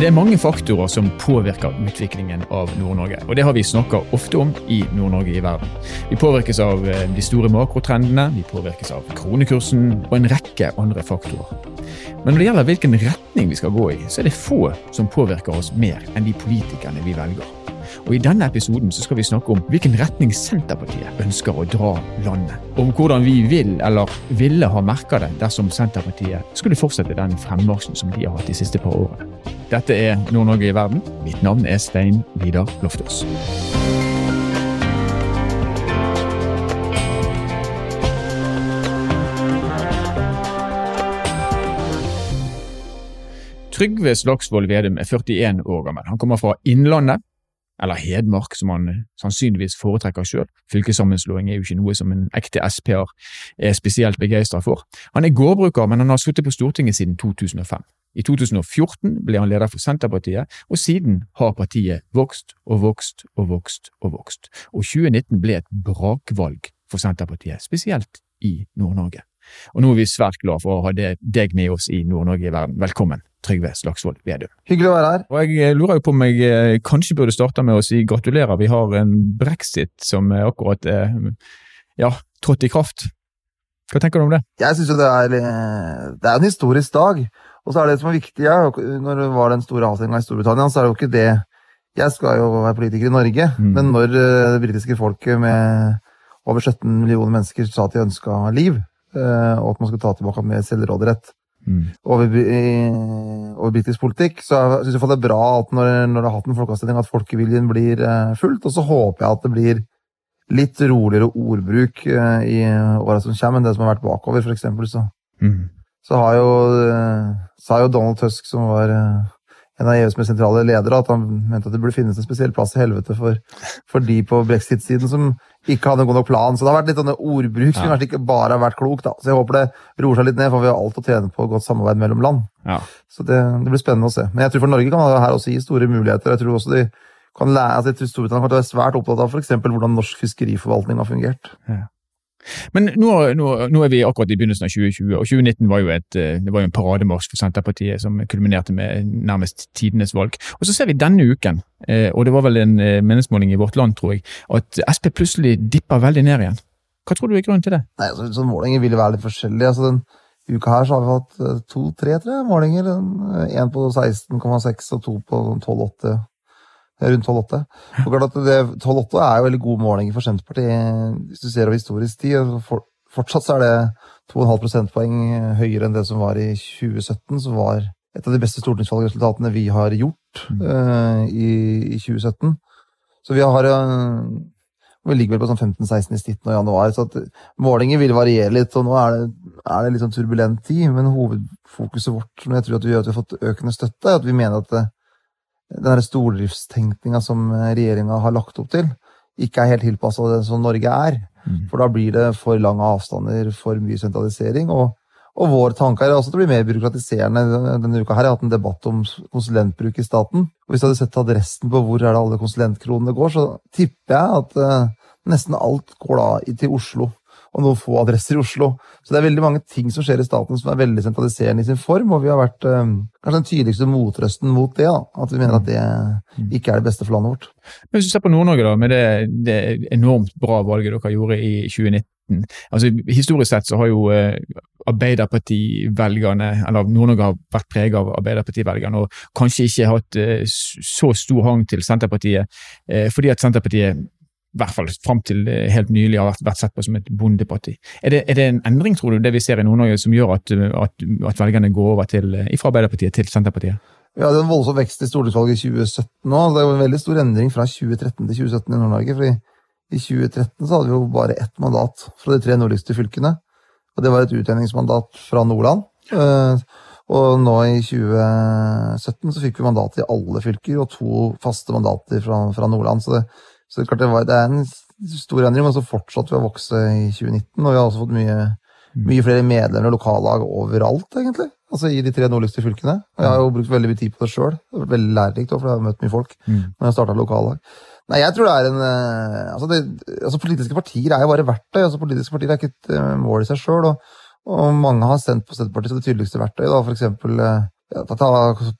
Det er mange faktorer som påvirker utviklingen av Nord-Norge, og det har vi snakka ofte om i Nord-Norge i verden. Vi påvirkes av eh, de store makrotrendene, vi påvirkes av kronekursen og en rekke andre faktorer. Men når det gjelder hvilken retning vi skal gå i, så er det få som påvirker oss mer enn de politikerne vi velger. Og I denne episoden så skal vi snakke om hvilken retning Senterpartiet ønsker å dra landet. Om hvordan vi vil, eller ville ha merka det dersom Senterpartiet skulle fortsette den fremmarsjen som de har hatt de siste par årene. Dette er Nord-Norge i verden. Mitt navn er Stein Vidar Loftaas. Trygve Slagsvold Vedum er 41 år gammel. Han kommer fra Innlandet, eller Hedmark, som han sannsynligvis foretrekker selv. Fylkessammenslåing er jo ikke noe som en ekte SP-er er spesielt begeistra for. Han er gårdbruker, men han har sittet på Stortinget siden 2005. I 2014 ble han leder for Senterpartiet, og siden har partiet vokst og vokst og vokst og vokst. Og 2019 ble et brakvalg for Senterpartiet, spesielt i Nord-Norge. Og nå er vi svært glad for å ha deg med oss i Nord-Norge i verden. Velkommen, Trygve Slagsvold Vedum. Hyggelig å være her. Og Jeg lurer jo på om jeg eh, kanskje burde starte med å si gratulerer. Vi har en brexit som akkurat er ja, trådt i kraft. Hva tenker du om det? Jeg synes jo det er, eh, det er en historisk dag. Og så er det som er viktig, ja, når det var den store avstemninga i Storbritannia, så er det jo ikke det Jeg skal jo være politiker i Norge, mm. men når eh, det britiske folket med over 17 millioner mennesker sa at de ønska liv, Eh, og at man skal ta tilbake med selvråderett mm. over, over britisk politikk. Så jeg syns det er bra at når, når det har hatt en folkeavstemning, at folkeviljen blir eh, fulgt. Og så håper jeg at det blir litt roligere ordbruk eh, i åra som kommer, enn det som har vært bakover, f.eks. Så, mm. så har jo, sa jo Donald Tusk, som var en av EUs mest sentrale ledere, at han mente at det burde finnes en spesiell plass i helvete for, for de på brexit-siden som ikke hadde en god nok plan. Så det har vært litt sånne ordbruk som ja. kanskje ikke bare har vært klok. Da. Så jeg håper det roer seg litt ned, for vi har alt å tjene på godt samarbeid mellom land. Ja. Så det, det, blir spennende å se. Men jeg tror for Norge kan det her også gi store muligheter. Jeg tror også de kan lære, altså jeg tror Storbritannia kommer til å være svært opptatt av f.eks. hvordan norsk fiskeriforvaltning har fungert. Ja. Men nå, nå, nå, er vi akkurat i begynnelsen av 2020, og 2019 var jo, et, eh, var jo en parademarsj for Senterpartiet som kulminerte med nærmest tidenes valg. Og Så ser vi denne uken, eh, og det var vel en eh, meningsmåling i Vårt Land, tror jeg, at Sp plutselig dipper veldig ned igjen. Hva tror du er grunnen til det? Nei, altså, så Målinger vil være litt forskjellige. altså den uka her så har vi hatt to-tre målinger. Én på 16,6 og to på 12,8 rundt 12,8. 12,8 er jo veldig god måling for Senterpartiet hvis du ser over historisk tid. For, fortsatt så er det 2,5 prosentpoeng høyere enn det som var i 2017, som var et av de beste stortingsvalgresultatene vi har gjort mm. uh, i, i, 2017. Så vi har uh, vi ligger vel på sånn 15-16 i snitt nå i januar, så at målinger vil variere litt. og Nå er det, er det litt sånn turbulent tid, men hovedfokuset vårt, når jeg tror at vi, at vi har fått økende støtte, er at vi mener at det, den stordriftstenkninga som eh, regjeringa har lagt opp til, ikke er helt tilpassa det som Norge er. Mm. For da blir det for lange avstander, for mye sentralisering. Og, og vår tanke er også at det blir mer byråkratiserende. Denne uka her har jeg hatt en debatt om konsulentbruk i staten. Og Hvis jeg hadde sett adressen på hvor er det alle konsulentkronene går, så tipper jeg at uh, nesten alt går da til Oslo og noen få adresser i Oslo. Så det er veldig mange ting som skjer i staten som er veldig sentraliserende i sin form, og vi har vært eh, kanskje den tydeligste motrøsten mot det. Da, at vi mener at det mm. ikke er det beste for landet vårt. Men Hvis du ser på Nord-Norge, da, med det, det, enormt bra valget dere gjorde i 2019. altså Historisk sett så har jo uh, Arbeiderpartivelgerne, eller Nord-Norge har vært preget av Arbeiderpartivelgerne, og kanskje ikke hatt eh, så stor hang til Senterpartiet, uh, fordi at Senterpartiet i hvert fall fram til helt nylig har vært, sett på som et bondeparti. Er det, er det, en endring, tror du, det vi ser i Nord-Norge som gjør at, at, at velgerne går over til, fra Arbeiderpartiet til Senterpartiet? Ja, det er en voldsom vekst i stortingsvalget i 2017 nå. Det er en veldig stor endring fra 2013 til 2017 i Nord-Norge. fordi i 2013 så hadde vi jo bare ett mandat fra de tre nordligste fylkene. Og det var et utjevningsmandat fra Nordland. Eh, og nå i 2017 så fikk vi mandat i alle fylker, og to faste mandater fra, fra Nordland. Så det, så det, var, det, er en stor endring, men så fortsatte vi å vokse i 2019. Og vi har også fått mye, mm. mye flere medlemmer og lokallag overalt, egentlig. Altså i de tre nordligste fylkene. Og jeg har jo brukt veldig mye tid på det sjøl. Det veldig lærerikt, for jeg har møtt mye folk mm. når jeg starta lokallag. Nei, jeg tror det er en eh, altså, det, altså, Politiske partier er jo bare verktøy. altså Politiske partier er ikke et uh, mål i seg sjøl. Og, og, mange har sendt på Senterpartiet det tydeligste verktøyet. For eksempel uh, ja, ta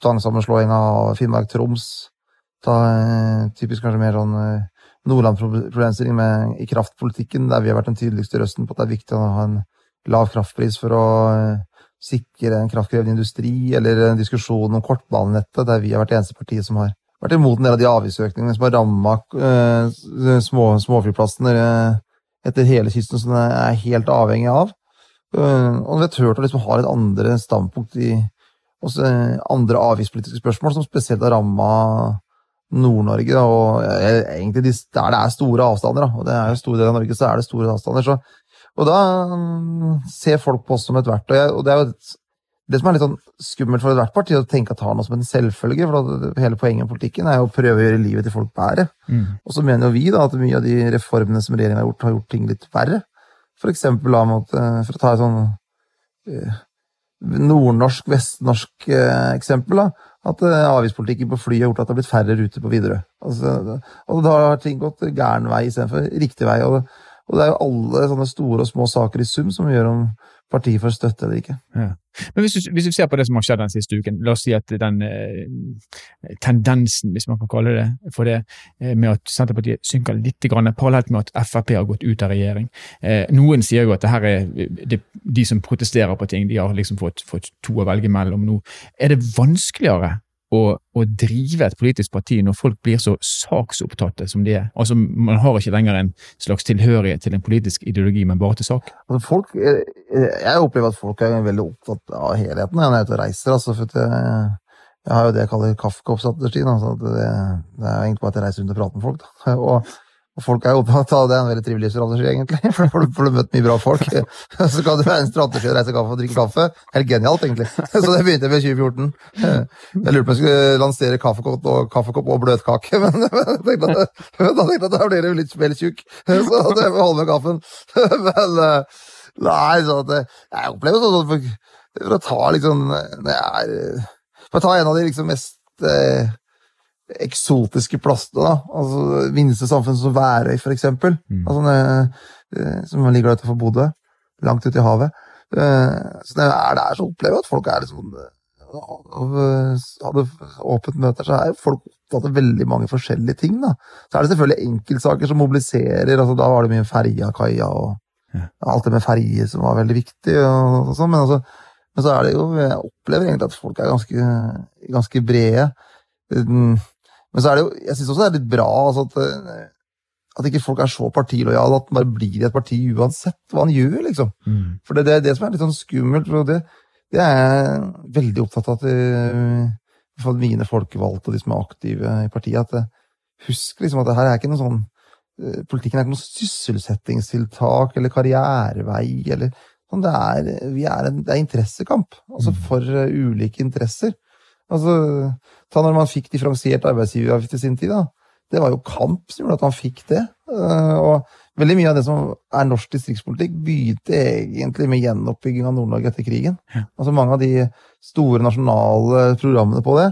tvangssammenslåing av Finnmark-Troms. Ta eh, typisk kanskje mer sånn eh, Nordland-problemstilling i kraftpolitikken, der vi har vært den tydeligste røsten på at det er viktig å ha en lav kraftpris for å eh, sikre en kraftkrevende industri, eller en diskusjon om kortbanenettet, der vi har vært det eneste partiet som har vært imot en del av de avgiftsøkningene som har ramma eh, små, småflyplassene eh, etter hele kysten, som de er helt avhengig av. Uh, og vi har turt å liksom ha et andre standpunkt i også andre avgiftspolitiske spørsmål, som spesielt har ramma Nord-Norge. og egentlig Der det er store avstander, da, og det er jo store deler av Norge, så er det store avstander. Så, og da um, ser folk på oss som et verktøy. og det er jo et, det som er litt sånn skummelt for ethvert parti, å tenke at har noe som en selvfølge. for Hele poenget med politikken er jo å prøve å gjøre livet til folk bedre. Mm. Og så mener jo vi da at mye av de reformene som regjeringen har gjort, har gjort ting litt verre. For eksempel da, for å ta et sånn uh, nordnorsk, vestnorsk uh, eksempel. da, At uh, avgiftspolitikken på fly har gjort at det har blitt færre ruter på Widerøe. Altså, og da har ting gått gæren vei istedenfor riktig vei. Og, og det er jo alle sånne store og små saker i sum som gjør om partiet får støtte eller ikke. Ja. Men hvis du, hvis du, ser på det som har skjedd den siste uken, la oss si at den eh, tendensen, hvis man kan kalle det for det, eh, med at Senterpartiet synker litt, grann, parallelt med at Frp har gått ut av regjering. Eh, noen sier jo at det her er det, de som protesterer på ting, de har liksom fått, fått to å velge mellom nå. Er det vanskeligere å, å, drive et politisk parti når folk blir så saksopptatte som de er. Altså, Man har ikke lenger en slags tilhørighet til en politisk ideologi, men bare til sak. Altså, folk, jeg, jeg opplever at folk er veldig opptatt av helheten når jeg er ute og reiser. Altså, for jeg, jeg, har jo det jeg kaller kaffekoppstrategien. Altså, det, det, er egentlig bare at jeg reiser rundt og prater med folk. Da. Og og folk er opptatt av det. er en veldig trivelig strategi, egentlig. For da får du møtt mye bra folk. Så kan det være en strategi å reise kaffe og drikke kaffe. Helt genialt, egentlig. Så det begynte jeg med i 2014. Jeg lurte på om jeg skulle lansere kaffekopp og, kaffekopp og bløtkake, men jeg tenkte at, da tenkte jeg at da blir det litt vel tjukk. Så jeg får holde med kaffen. Men eh, nei, så at jeg opplever sånn for, for å ta liksom Når jeg er For å ta en av de liksom mest eh, eksotiske plassene. da, altså Minste samfunn som Værøy, eksempel. Mm. Altså, som ligger utenfor Bodø. Langt ute i havet. Eh, så det er der, så opplever jeg at folk er liksom Hadde åpent møte så er folk opptatt av veldig mange forskjellige ting. da. Så er det selvfølgelig enkeltsaker som mobiliserer. altså Da var det mye ferja-kaia og ja. alt det med ferje som var veldig viktig. og, og sånn, men, altså, men så er det jo Jeg opplever egentlig at folk er ganske, ganske brede. Men så er det jo, jeg syns også det er litt bra altså, at, eh, at, ikke folk er så partilojale at man bare blir i et parti uansett hva han gjør, liksom. Mm. For det, det, er det som er litt sånn skummelt. og det, det er jeg veldig opptatt av at eh, mine folkevalgte og de som er aktive i partiet, at eh, husk liksom at det her er ikke noe sånn Politikken er ikke noe sysselsettingstiltak eller karrierevei eller sånn. Det er, er en, det er interessekamp. Altså mm. for ulike interesser. Altså, ta når man fikk differensiert arbeidsgiveravgift i sin tid. da. Det var jo kamp som gjorde at han fikk det. Eh, og veldig mye av det som er norsk distriktspolitikk, begynte egentlig med gjenoppbygging av Nord-Norge etter krigen. Altså Mange av de store nasjonale programmene på det,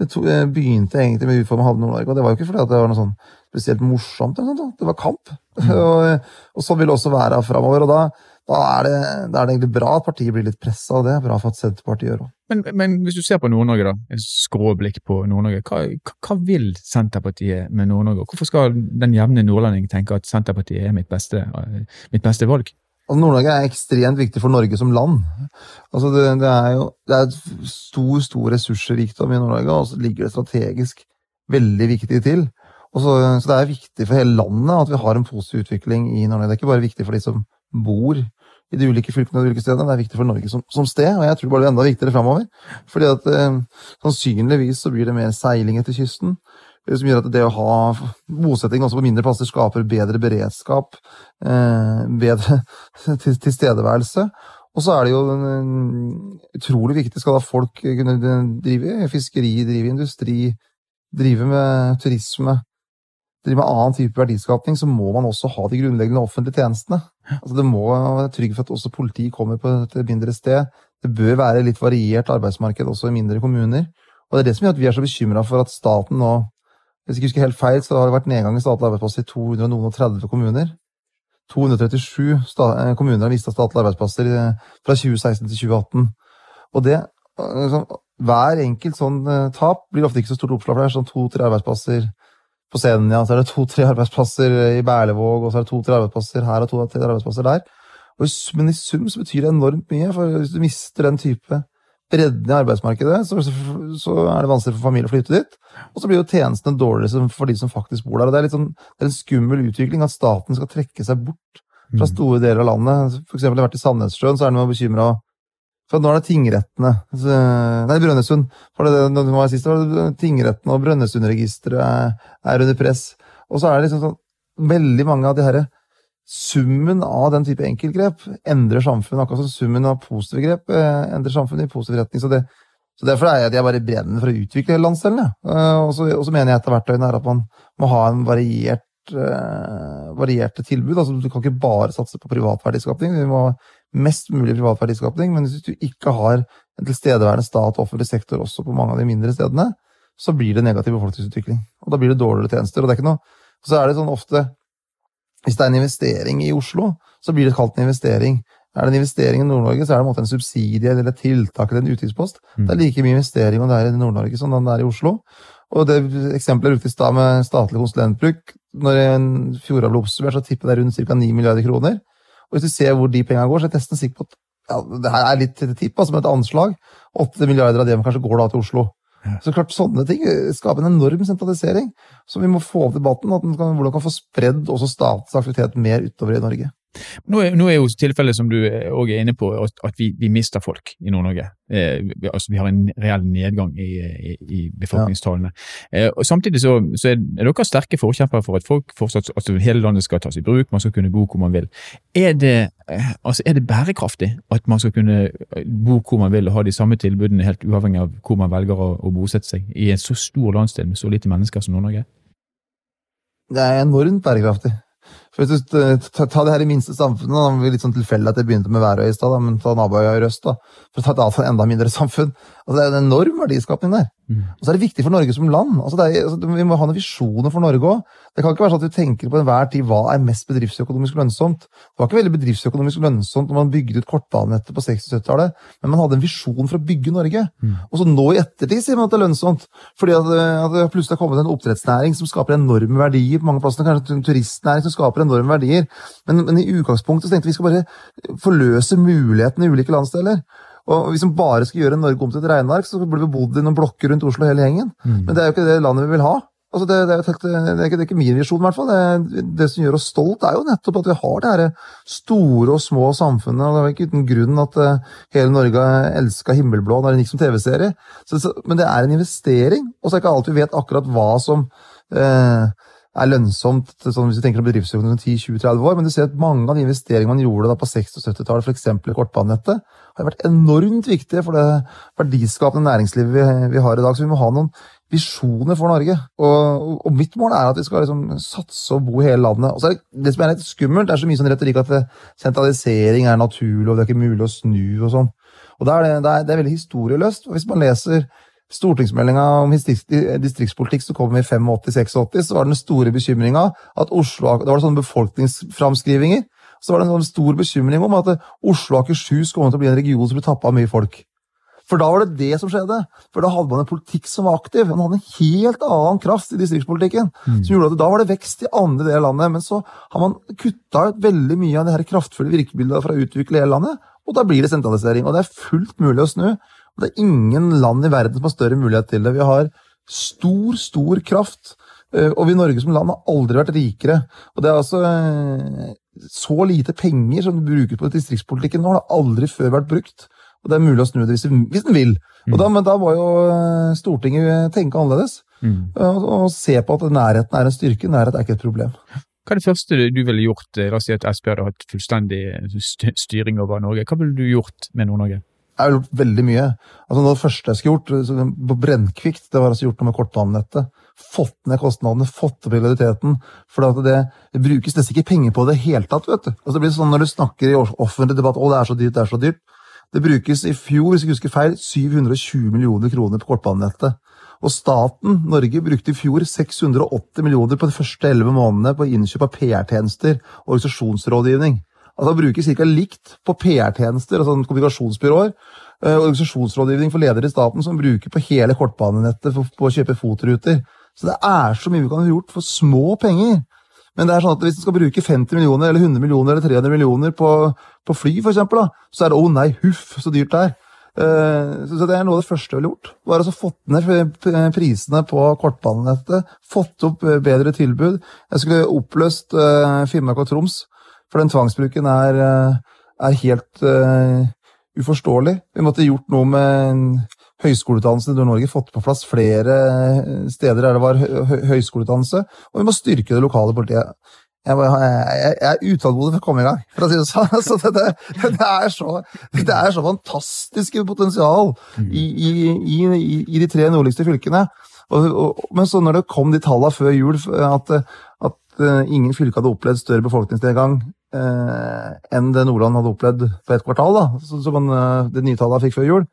det eh, begynte egentlig med utforming av Nord-Norge. Og det var jo ikke fordi det var noe sånn spesielt morsomt, det var kamp. Mm. og, og sånn vil det også være framover. Og da, da, er det, da, er det, egentlig bra at partiet blir litt pressa, og det er bra for at Senterpartiet gjør òg. Men, men, hvis du ser på Nord-Norge, da, et skråblikk på Nord-Norge, hva, hva, vil Senterpartiet med Nord-Norge? Hvorfor skal den jevne nordlending tenke at Senterpartiet er mitt beste, mitt beste valg? Altså, Nord-Norge er ekstremt viktig for Norge som land. Altså, det, det, er jo det er stor stor ressursrikdom i Nord-Norge, og så ligger det strategisk veldig viktig til. Så, så, det er viktig for hele landet at vi har en positiv utvikling i Nord-Norge. Det er ikke bare viktig for de som bor i de ulike fylkene og de ulike stedene. Det er viktig for Norge som, som sted, og jeg tror det blir enda viktigere framover. Fordi at eh, sannsynligvis så blir det mer seiling etter kysten. Som gjør at det å ha bosetting også på mindre plasser skaper bedre beredskap, eh, bedre tilstedeværelse. Og så er det jo eh, utrolig viktig skal da folk kunne drive fiskeri, drive industri, drive med turisme drive med annen type verdiskapning, så må man også ha de grunnleggende offentlige tjenestene. Altså det må være trygg for at også politiet kommer på et mindre sted. Det bør være litt variert arbeidsmarked også i mindre kommuner. Og det er det som gjør at vi er så bekymra for at staten nå Hvis jeg ikke husker helt feil, så har det vært nedgang i statlige arbeidsplasser i 230 kommuner. 237 eh, kommuner har mista statlige arbeidsplasser fra 2016 til 2018. Og det, liksom, hver enkelt sånn uh, tap blir ofte ikke så stort oppslag, for det er sånn to-tre arbeidsplasser på Senja, så er det to-tre arbeidsplasser i Berlevåg, og så er det to-tre arbeidsplasser her og to-tre arbeidsplasser der. Og men i sum så betyr det enormt mye, for hvis du mister den type bredden i arbeidsmarkedet, så, så, er det vanskelig for familier å flytte dit. Og så blir jo tjenestene dårligere for de som faktisk bor der. og Det er, sånn, det er en skummel utvikling at staten skal trekke seg bort fra mm. store deler av landet. For eksempel, jeg har vært i Sandnessjøen, så er det noe bekymra for nå er det tingrettene Nei, Brønnøysund. For det, det, det var sist, var det tingrettene og Brønnøysundregisteret er, er under press. Og så er det liksom sånn Veldig mange av de herre Summen av den type enkeltgrep endrer samfunnet, akkurat som summen av positive grep eh, endrer samfunnet i positiv retning. Så, det, så Derfor er jeg, jeg bare brenner for å utvikle landsdelen. Ja. Og, så, mener jeg et av verktøyene er at man må ha en variert, uh, varierte tilbud. Altså, du kan ikke bare satse på privat verdiskapning. Vi må mest mulig privat verdiskapning. Men hvis du ikke har en tilstedeværende stat og offentlig sektor også på mange av de mindre stedene, så blir det negativ befolkningsutvikling. Og da blir det dårligere tjenester. og det er ikke noe så er det sånn ofte hvis det er en investering i Oslo, så blir det kalt en investering. Er det en investering i Nord-Norge, så er det en, måte en subsidie eller et tiltak eller en utgiftspost. Mm. Det er like mye investering om det er i Nord-Norge som det er i Oslo. Og det eksempelet ute i stad med statlig konsulentbruk, når en fjorda ble oppsummert, så tipper det rundt ca. 9 milliarder kroner. Og hvis du ser hvor de pengene går, så er jeg nesten sikker på at ja, det her er litt tipp, altså med et anslag. 8 milliarder av det kanskje går da til Oslo. Så klart, Sånne ting skaper en enorm sentralisering. Så vi må få opp debatten at kan, hvordan kan få spredd også statens aktivitet mer utover i Norge. Nå er, nå er jo tilfellet som du òg er inne på, at vi, vi mister folk i Nord-Norge. Eh, altså Vi har en reell nedgang i, i, i befolkningstallene. Ja. Eh, og Samtidig så, så er, er dere sterke forkjempere for at folk fortsatt, altså hele landet skal tas i bruk, man skal kunne bo hvor man vil. Er det, eh, altså er det bærekraftig at man skal kunne eh, bo hvor man vil og ha de samme tilbudene helt uavhengig av hvor man velger å, å bosette seg i en så stor landsdel med så lite mennesker som Nord-Norge? Det er enormt bærekraftig. For hvis du Ta, ta det her i minste samfunnet. Da. Det var litt sånn tilfeldig at jeg begynte med Værøy i stad, men ta naboøya i Røst. da, For å ta et enda mindre samfunn. Altså, det er en enorm verdiskapning der. Mm. Og så er det viktig for Norge som land. Altså, er, altså, vi må ha noen visjoner for Norge òg. Det kan ikke være sånn at vi tenker på enhver tid hva er mest bedriftsøkonomisk lønnsomt. Det var ikke veldig bedriftsøkonomisk lønnsomt når man bygde ut kortbanenettet på 60-70-tallet, men man hadde en visjon for å bygge Norge. Mm. Og så nå i ettertid sier man at det er lønnsomt, fordi at, at det plutselig har kommet en oppdrettsnæring som skaper enorme verdier på mange plasser, kanskje en turistnæring som skaper enorme verdier. Men, men i utgangspunktet så tenkte vi skal bare forløse mulighetene i ulike landsdeler. Og Hvis vi bare skal gjøre Norge om til et regneark, så burde vi bodd i noen blokker rundt Oslo hele gjengen. Mm. Men det er jo ikke det landet vi vil ha. Altså det, det, er det, er ikke, det, er ikke, min visjon, i hvert fall. Det, det, som gjør oss stolt, er jo nettopp at vi har det her store og små samfunnet. og Det er ikke uten grunn at uh, hele Norge elska Himmelblå når den gikk som TV-serie. Men det er en investering, og så er ikke alltid vi vet akkurat hva som uh, er lønnsomt sånn hvis du tenker om bedriftsøkonomi om 10-20-30 år, men du ser at mange av de investeringene man gjorde da på 60- og 70-tallet, f.eks. i kortbanenettet, har vært enormt viktige for det verdiskapende næringslivet vi, vi, har i dag. Så vi må ha noen visjoner for Norge. Og, og mitt mål er at vi skal liksom satse og bo i hele landet. Og så er det, det som er litt skummelt, det er så mye sånn retorikk at sentralisering er naturlig, og det er ikke mulig å snu og sånn. Og da er det, det, er, det er veldig historieløst. Hvis man leser stortingsmeldinga om distriktspolitikk som kom i 85-86, så var den store bekymringa at Oslo Da var det sånne befolkningsframskrivinger. Så var det en sånn stor bekymring om at Oslo og Akershus kom til å bli en region som ble tappa av mye folk. For da var det det som skjedde. For da hadde man en politikk som var aktiv. Man hadde en helt annen kraft i distriktspolitikken. Mm. Som gjorde at Da var det vekst i andre deler av landet. Men så har man kutta ut veldig mye av det her kraftfulle virkebildet for å utvikle hele landet. Og da blir det sentralisering. Og det er fullt mulig å snu. Det er ingen land i verden som har større mulighet til det. Vi har stor, stor kraft. Eh, og vi i Norge som land har aldri vært rikere. Og det er altså eh, så lite penger som brukes på distriktspolitikken nå, har det aldri før vært brukt. Og det er mulig å snu det hvis, hvis den vil. Mm. Da, men da må jo eh, Stortinget tenke annerledes. Mm. Og, og, se på at nærheten er en styrke. Nærhet er ikke et problem. Hva er det første du ville gjort? La oss si at Sp hadde hatt fullstendig styring over Norge. Hva ville du gjort med Nord-Norge? Jeg har gjort veldig mye. Altså det første jeg skulle gjort på Brennkvikt, det var altså gjort noe med kortbanenettet. Fått ned kostnadene, fått opp realiteten. For det, det, brukes nesten ikke penger på det i hele tatt. vet du. Altså det blir sånn Når du snakker i offentlig debatt å det er så dyrt, det er så dyrt. Det brukes i fjor, hvis jeg husker feil, 720 millioner kroner på kortbanenettet. Og staten, Norge, brukte i fjor 680 millioner på de første elleve månedene på innkjøp av PR-tjenester og organisasjonsrådgivning. Altså bruker ca. likt på PR-tjenester, altså kommunikasjonsbyråer, eh, organisasjonsrådgivning for ledere i staten som bruker på hele kortbanenettet for, på å kjøpe fotruter. Så det er så mye vi kan ha gjort for små penger. Men det er sånn at hvis du skal bruke 50 millioner, eller 100 millioner eller 300 millioner på, på fly, for eksempel, da, så er det 'å oh, nei, huff, så dyrt det er'. Uh, så det er noe av det første vi har gjort. Bare altså fått ned prisene på kortbanenettet. Fått opp eh, bedre tilbud. Jeg skulle oppløst uh, Finnmark og Troms, for den tvangsbruken er, uh, er helt uforståelig. Vi måtte gjort noe med høyskoleutdannelsen i Nord-Norge, fått på plass flere steder der det var høyskoleutdannelse, og vi må styrke det lokale politiet. Jeg, jeg, jeg, er utålmodig for å komme i gang, for å si det sånn. Altså, det, det, det, er så, det er så fantastiske potensial i, i, i, i de tre nordligste fylkene. Og, og, men så når det kom de tallene før jul, at, at uh, ingen fylke hadde opplevd større befolkningsnedgang uh, enn det Nordland hadde opplevd på ett kvartal, da, som uh, det nye tallet fikk før jul,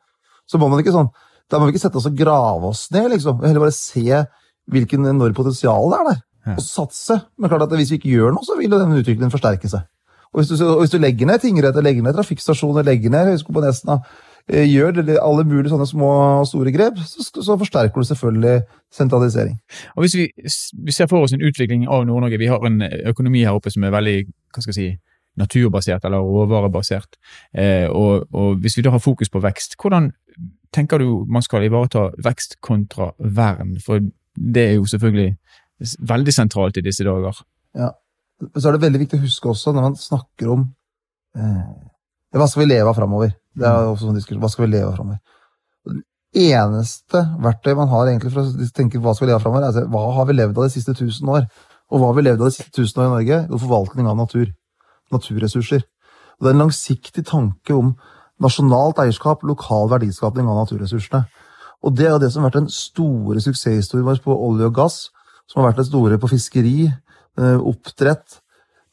så må man ikke sånn Da må vi ikke sette oss og grave oss ned, liksom. Heller bare se hvilken enormt potensial det er der. Ja. Og satse. Men klart at hvis vi ikke gjør noe, så vil denne den utviklingen forsterke seg. Og hvis du, og hvis du legger ned tingretter, legger ned trafikkstasjoner, legger ned Høgskolen på Nesna, eh, gjør alle mulige sånne små og store grep, så, så, forsterker du selvfølgelig sentralisering. Og Hvis vi, vi ser for oss en utvikling av Nord-Norge, vi har en økonomi her oppe som er veldig hva skal jeg si, naturbasert eller råvarebasert. Eh, og, og, Hvis vi da har fokus på vekst, hvordan tenker du man skal ivareta vekst kontra vern? For det er jo selvfølgelig veldig sentralt i disse dager. Ja, Så er det veldig viktig å huske også, når man snakker om eh, hva skal vi leve av framover? Det er mm. også sånn diskusjon. Hva skal vi leve av framover? Det eneste verktøy man har egentlig for å tenke hva skal vi leve av framover, er altså, hva har vi levd av de siste tusen år? Og hva har vi levd av de siste tusen år i Norge? Jo, forvaltning av natur naturressurser. Og det er en langsiktig tanke om nasjonalt eierskap, lokal verdiskapning av naturressursene. Og det er det som har vært den store suksesshistorien vår på olje og gass, som har vært det store på fiskeri, eh, oppdrett,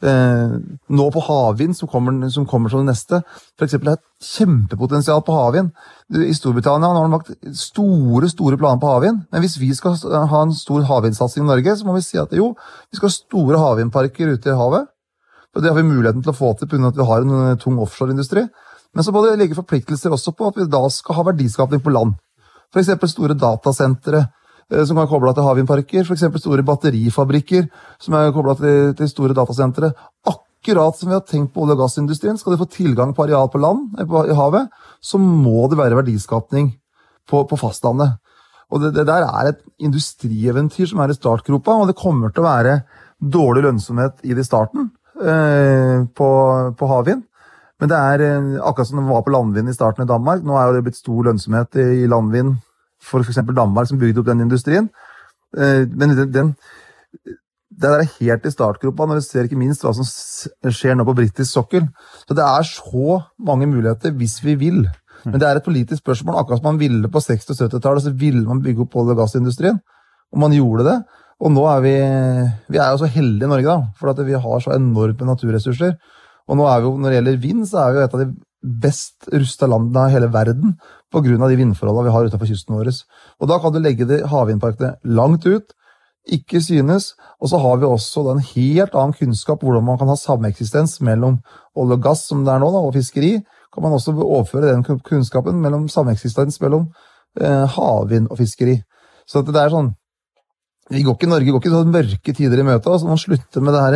eh, nå på havvind, som kommer, som kommer som det neste. For eksempel, det er et kjempepotensial på havvind. I Storbritannia har de lagt store store planer på havvind. Men hvis vi skal ha en stor havvindsatsing i Norge, så må vi si at jo, vi skal ha store havvindparker ute i havet. Og Det har vi muligheten til å få til pga. at vi har en eh, tung offshoreindustri. Men så må det ligge forpliktelser også på at vi da skal ha verdiskapning på land. F.eks. store datasentre eh, som kan koble til havvindparker. F.eks. store batterifabrikker som er kobla til, til, store datasentre. Akkurat som vi har tenkt på olje- og gassindustrien. Skal de få tilgang på areal på land, eh, i havet, så må det være verdiskapning på, på fastlandet. Og det, det, der er et industrieventyr som er i startgropa, og det kommer til å være dårlig lønnsomhet i det i starten. Eh, på, på havvind. Men det er eh, akkurat som det var på landvind i starten i Danmark. Nå er det blitt stor lønnsomhet i landvind for f.eks. Danmark, som bygde opp den industrien. Eh, men den, den det er helt i startgropa når vi ser ikke minst hva som skjer nå på britisk sokkel. Så det er så mange muligheter hvis vi vil. Men det er et politisk spørsmål. Akkurat som man ville på 60- og 70-tallet, så ville man bygge opp olje- og gassindustrien. Og man gjorde det. Og nå er vi Vi er jo så heldige i Norge, da, for at vi har så enorme naturressurser. Og nå er vi jo, når det gjelder vind, så er vi jo et av de best rusta landene i hele verden pga. de vindforholdene vi har utenfor kysten vår. Og da kan du legge de havvindparkene langt ut, ikke synes. Og så har vi også en helt annen kunnskap hvordan man kan ha sameksistens mellom olje og gass, som det er nå, da, og fiskeri. Kan man også overføre den kunnskapen mellom sameksistens mellom eh, havvind og fiskeri. Så det er sånn vi går ikke, Norge går ikke sånn mørke tider i møte. altså Man slutter med det her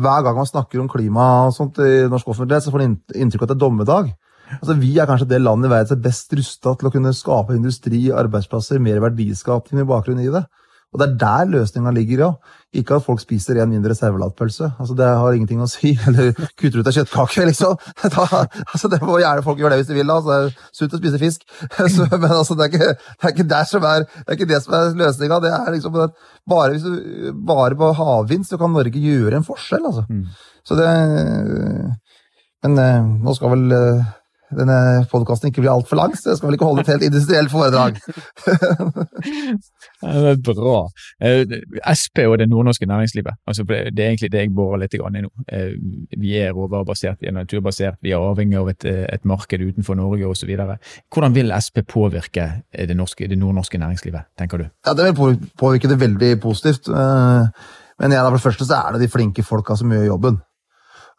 Hver gang man snakker om klima og sånt i norsk offentlighet, så får man inntrykk av at det er dommedag. Altså, Vi er kanskje det landet i verden som er best rusta til å kunne skape industri, arbeidsplasser, mer verdiskaping med bakgrunn i det. Og det er der løsninga ligger, ja. Ikke at folk spiser en mindre servelatpølse. Altså, det har ingenting å si. Eller kutter ut av kjøttkake, liksom. Da, altså, det må gjerne folk gjøre det hvis de vil. Altså, det er sunt å spise fisk. Så, men altså, det er, ikke, det, er ikke det, som er, det er ikke det som er løsninga. Det er liksom at bare, hvis du, bare på havvind så kan Norge gjøre en forskjell, altså. Mm. Så det Men eh, nå skal vel eh, denne podkasten ikke blir altfor lang, så jeg skal vel ikke holde et helt industrielt foredrag. det er bra. Eh, SP og det nordnorske næringslivet, altså det er egentlig det jeg borer litt i nå. Eh, vi er råvarebasert, vi er naturbasert, vi er avhengig av et, et marked utenfor Norge osv. Hvordan vil SP påvirke det, norske, det, nordnorske næringslivet, tenker du? Ja, Det vil påvirke det veldig positivt. Eh, men ja, for det første så er det de flinke folka som gjør jobben.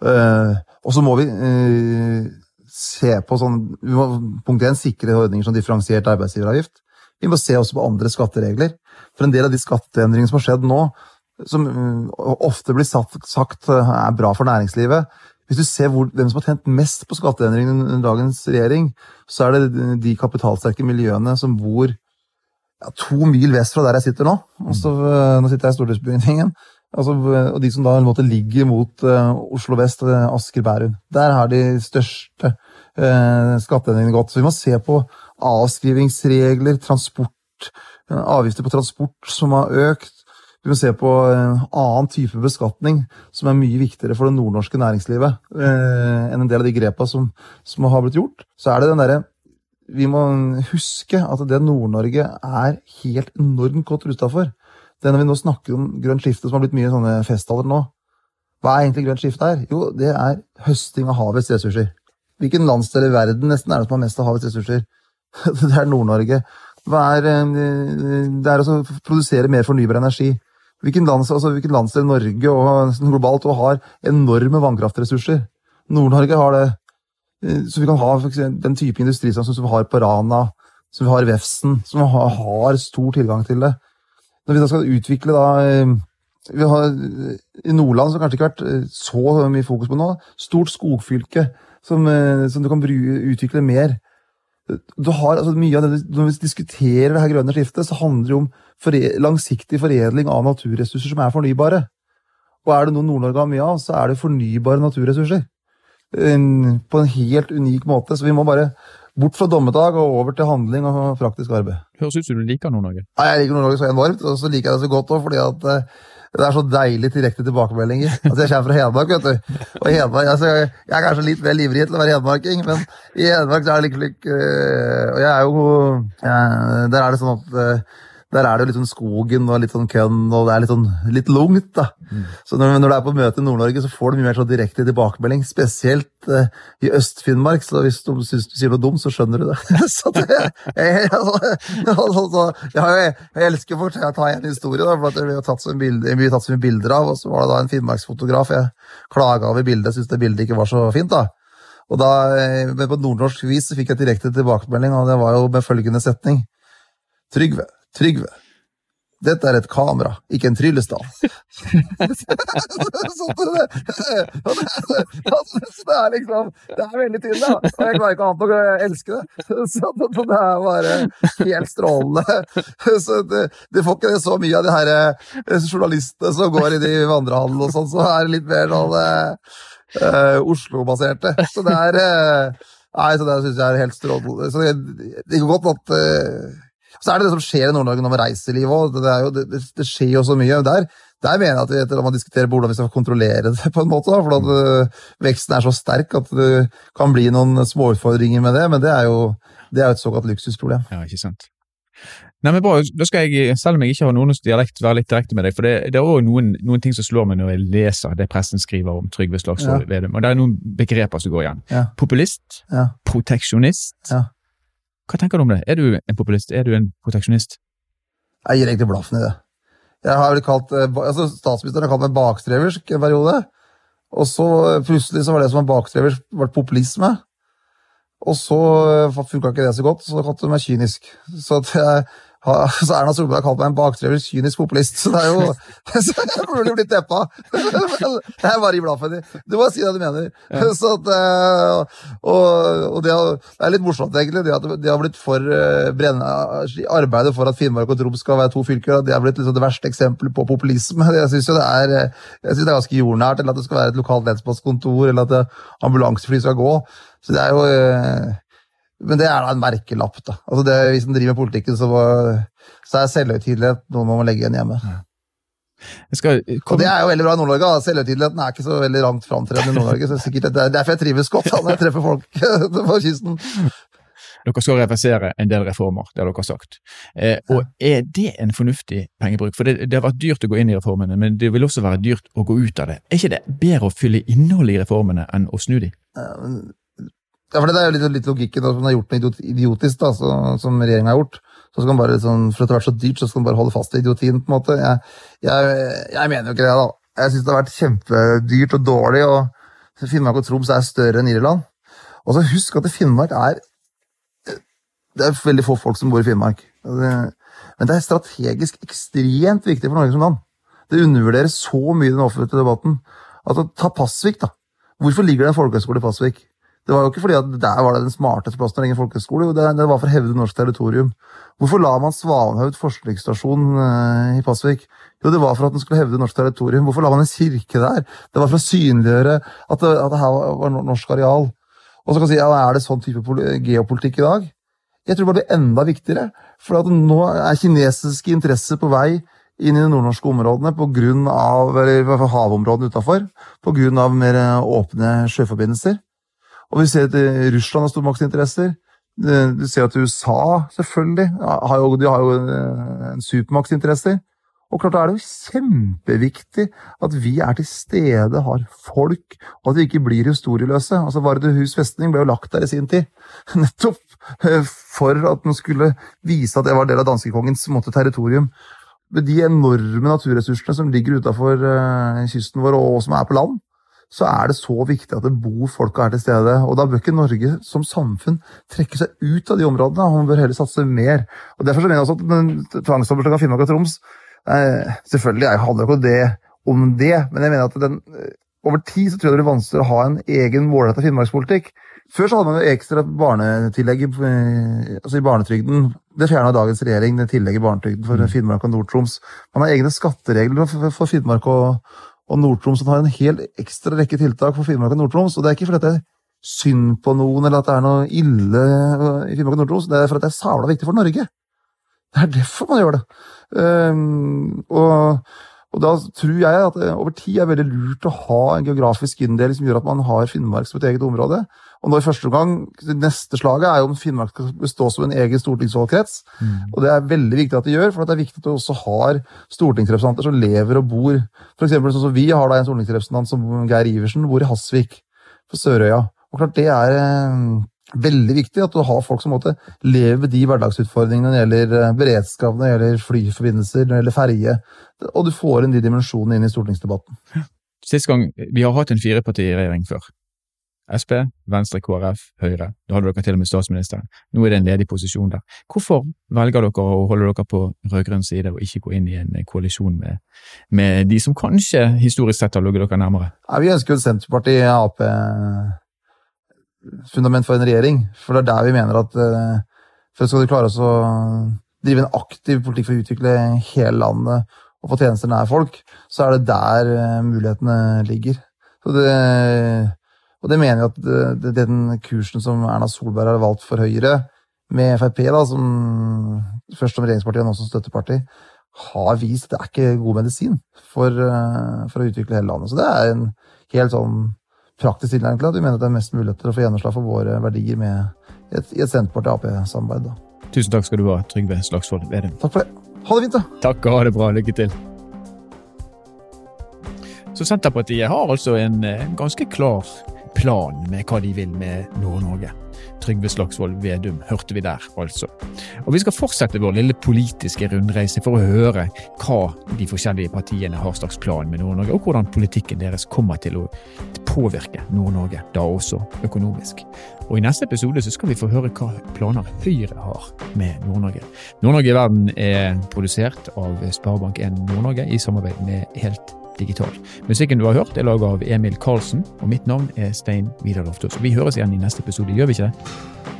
Uh, og så må vi uh, se på sånn vi må, Punkt én Sikre ordninger som differensiert arbeidsgiveravgift. Vi må se også på andre skatteregler. For en del av de skatteendringene som har skjedd nå, som uh, ofte blir satt, sagt er bra for næringslivet Hvis du ser hvor, hvem som har tjent mest på skatteendringene under dagens regjering, så er det de kapitalsterke miljøene som bor ja, to mil vest fra der jeg sitter nå. Også, nå sitter jeg i stortingsbygningen. Altså, og de som da måtte ligge mot uh, Oslo vest, uh, Asker, Bærum. Der har de største uh, skatteendringene gått. Så vi må se på avskrivingsregler, transport, uh, avgifter på transport som har økt. Vi må se på uh, annen type beskatning som er mye viktigere for det nordnorske næringslivet enn en del av de grepa som, som, har blitt gjort. Så er det den derre Vi må huske at det Nord-Norge er helt enormt godt rusta for det når vi nå snakker om grønt skifte, som har blitt mye sånne festtaler nå Hva er egentlig grønt skifte her? Jo, det er høsting av havets ressurser. Hvilken landsdel i verden nesten er det som har mest av havets ressurser? Det er Nord-Norge. Er, eh, det er å produsere mer fornybar energi. Hvilken, lands, altså, hvilken Norge og globalt og har enorme vannkraftressurser? Nord-Norge har det. Eh, så vi kan ha den type industri som vi har på Rana, som vi har i Vefsn, som har stor tilgang til det. Når vi da skal utvikle da eh, vi har, I Nordland så har kanskje ikke vært eh, så mye fokus på nå. Stort skogfylke som, eh, som du kan utvikle mer. Du har altså mye av det, Når vi diskuterer det her grønne skiftet, så handler det om fore, langsiktig foredling av naturressurser som er fornybare. Og er det noe Nord-Norge har mye av, så er det fornybare naturressurser. På en helt unik måte. Så vi må bare Bort fra dommedag og over til handling og praktisk arbeid. Høres ut som du liker Nord-Norge. Nei, jeg liker Nord-Norge så enormt, og så liker jeg det så godt òg fordi at eh, det er så deilig direkte tilbakemeldinger. Altså, Jeg kommer fra Hedmark, vet du. Og Hedmark, altså, Jeg er kanskje litt mer ivrig til å være hedmarking, men i Hedmark så er det like slik øh, Og jeg er jo Der er det sånn at øh, der er det jo litt sånn skogen og litt sånn kønn, og det er litt sånn litt lungt. da. Mm. Så når, når, du er på møte i Nord-Norge, så får du mye mer sånn direkte tilbakemelding. Spesielt uh, i Øst-Finnmark, så hvis du syns du sier noe dumt, så skjønner du det. så det jeg, altså, så, jeg, jeg, elsker å ta en historie, da, for at vi har tatt så mye bilder av, og så var det da en finnmarksfotograf jeg klaga over bildet, syntes det bildet ikke var så fint. da. Og da, eh, men På nordnorsk vis fikk jeg direkte tilbakemelding, og det var jo med følgende setning. Trygve, Trygve, dette er et kamera, ikke en tryllestav. så det, er liksom Det er veldig tydelig, da. Og jeg klarer ikke annet enn å elske det. Så det er bare helt strålende. Så det, det får ikke så mye av de her eh, journalistene som går inn i vandrehandel og sånn, så er det litt mer sånn uh, Oslo-baserte. Så det er uh, Nei, så det syns jeg er helt strålende. Så det, det går godt at uh, så er det det som skjer i Nord-Norge nå med reiseliv òg. Det, det, det, skjer jo så mye. Der, der mener jeg at vi etter at man diskuterer hvordan vi skal kontrollere det, på en måte, for at uh, veksten er så sterk at det kan bli noen småutfordringer med det. Men det er jo, det er et såkalt luksusproblem. Ja, ikke sant. Nei, men bra, da skal jeg, Selv om jeg ikke har noen dialekt, være litt direkte med deg. For det, det er òg noen, noen, ting som slår meg når jeg leser det pressen skriver om Trygve Slagsvold ja. Vedum. Og det er noen begreper som går igjen. Ja. Populist. Ja. Proteksjonist. Ja. Hva tenker du om det? Er du en populist? Er du en proteksjonist? Jeg gir egentlig blaffen i det. Jeg har kalt, eh, altså Statsministeren har kalt meg bakstreversk en periode. Og så eh, plutselig så var det som var bakstreversk, var populisme. Og så eh, funka ikke det så godt, så da kalte du meg kynisk. Så jeg så Erna Solberg har kalt meg en baktrever, kynisk populist. Så det er jo Jeg burde blitt deppa. Jeg bare glad for det. Du må si det du mener. Ja. Så at, eh, og, og det, er litt morsomt, egentlig. Det at det har blitt for brennende arbeidet for at Finnmark og Troms skal være to fylker, det har blitt liksom det verste eksempelet på populisme. Jeg syns det, er, jeg synes det er ganske jordnært, eller at det skal være et lokalt lensmannskontor, eller at ambulansefly skal gå. Så det er jo eh, men det er da en merkelapp. da. Altså det, Hvis en driver med politikken, så, så er selvhøytidelighet noe man må legge igjen hjemme. Ja. Skal. Og det er jo veldig bra i Nord-Norge. Selvhøytideligheten er ikke så veldig langt framtredende i Nord-Norge. så sikkert Det er derfor jeg trives godt da, når jeg treffer folk på kysten. Dere skal reversere en del reformer, det har dere sagt. Eh, og Er det en fornuftig pengebruk? For det, det, har vært dyrt å gå inn i reformene, men det vil også være dyrt å gå ut av det. Er ikke det bedre å fylle innholdet i reformene enn å snu dem? Ja, for Det er jo litt, litt logikken at man har gjort noe idiotisk, da, så, som regjeringa har gjort. Så skal man bare, sånn, For at det har vært så dyrt, så skal man bare holde fast i idiotien. på en måte. Jeg, jeg, jeg mener jo ikke det. da. Jeg syns det har vært kjempedyrt og dårlig og Finnmark og Troms er større enn Irland. Og så husk at Finnmark er Det er veldig få folk som bor i Finnmark. Men det er strategisk ekstremt viktig for Norge som land. Det undervurderes så mye i den offentlige debatten. Altså, Ta Pasvik, da. Hvorfor ligger det en folkehøyskole i Pasvik? Det var jo ikke fordi at der var det den smarteste plassen å legge folkehøyskole, det, det var for å hevde norsk territorium. Hvorfor la man Svanhaug forskningsstasjon uh, i Pasvik? Jo, det var for at den skulle hevde norsk territorium. Hvorfor la man en kirke der? Det var for å synliggjøre at det, at det her var norsk areal. Og så kan man si, ja, Er det sånn type geopolitikk i dag? Jeg tror det blir enda viktigere. For nå er kinesiske interesser på vei inn i de nordnorske områdene på grunn av, eller havområdene utafor pga. mer åpne sjøforbindelser. Og vi ser at eh, Russland har stormaktsinteresser. Du ser at USA selvfølgelig har jo, de har jo eh, en supermaktsinteresser. Og klart da er det jo kjempeviktig at vi er til stede, har folk, og at vi ikke blir historieløse. Altså Vardøhus festning ble jo lagt der i sin tid, nettopp eh, for at man skulle vise at det var del av danskekongens territorium. Med de enorme naturressursene som ligger utafor kysten vår, og som er på land, så er det så viktig at det bor folk og er til stede. Og da bør ikke Norge som samfunn trekke seg ut av de områdene, og man bør heller satse mer. Og Derfor så mener jeg også at tvangssammenslåing av Finnmark og Troms eh, Selvfølgelig jeg handler ikke det om det, men jeg mener at den, eh, over tid så tror jeg det blir vanskeligere å ha en egen målretta finnmarkspolitikk. Før så hadde man jo ekstra barnetillegg i, altså i barnetrygden. Det fjerna dagens regjering, det tillegget i barnetrygden for mm. Finnmark og Nord-Troms. Man har egne skatteregler for Finnmark og, og Nord-Troms har en hel ekstra rekke tiltak for Finnmark og Nord-Troms. Og det er ikke fordi det er synd på noen eller at det er noe ille i Finnmark og Nord-Troms, det er fordi det er sabla viktig for Norge. Det er derfor man gjør det. Um, og og da tror jeg at det over tid er veldig lurt å ha en geografisk inndeling som gjør at man har Finnmark som et eget område. Og nå i første omgang, det neste slaget er jo om Finnmark skal bestå som en egen stortingsvalgkrets. Mm. Og det er veldig viktig at de gjør, for det er viktig at du også har stortingsrepresentanter som lever og bor. For eksempel sånn som Vi har da en stortingsrepresentant som Geir Iversen, bor i Hasvik på Sørøya. Og klart det er eh, veldig viktig at du har folk som måtte leve de hverdagsutfordringene når det gjelder eh, beredskap, når det gjelder flyforbindelser, når det gjelder ferje. Og du får inn de dimensjonene inn i stortingsdebatten. Sist gang, Vi har hatt en firepartiregjering før. Sp, Venstre, KrF, Høyre. Da hadde dere til og med statsministeren. Nå er det en ledig posisjon der. Hvorfor velger dere å holde dere på rød-grønn side og ikke gå inn i en koalisjon med, med de som kanskje historisk sett har ligget dere nærmere? Ja, vi ønsker jo Senterpartiet, Ap fundament for en regjering. For det er der vi mener at uh, for skal du klare å drive en aktiv politikk for å utvikle hele landet og få tjenester nær folk, så er det der mulighetene ligger. Så Det, og det mener jeg at det, den kursen som Erna Solberg har valgt for Høyre, med Frp da, som først som regjeringsparti og nå som støtteparti, har vist at det er ikke god medisin for, uh, for å utvikle hele landet. Så det er en helt sånn praktisk tilnærming til at vi mener at det er mest mulighet til å få gjennomslag for våre verdier med et, i et Senterparti-Ap-samarbeid. Tusen takk skal du ha, Trygve Slagsvold Vedum. Takk for det. Ha det fint, da. Takk og ha det bra. Lykke til. Så Senterpartiet har altså en, en ganske klar plan med hva de vil med Nord-Norge. Trygve Slagsvold Vedum hørte vi der, altså. Og Vi skal fortsette vår lille politiske rundreise for å høre hva de forskjellige partiene har slags plan med Nord-Norge, og hvordan politikken deres kommer til å påvirke Nord-Norge, da også økonomisk. Og I neste episode så skal vi få høre hva planer Høyre har med Nord-Norge. Nord-Norge i verden er produsert av Sparebank1 Nord-Norge i samarbeid med Helt digital. Musikken du har hørt, er laget av Emil Karlsen, og mitt navn er Stein Vidar Loftaas. Vi høres igjen i neste episode, gjør vi ikke det?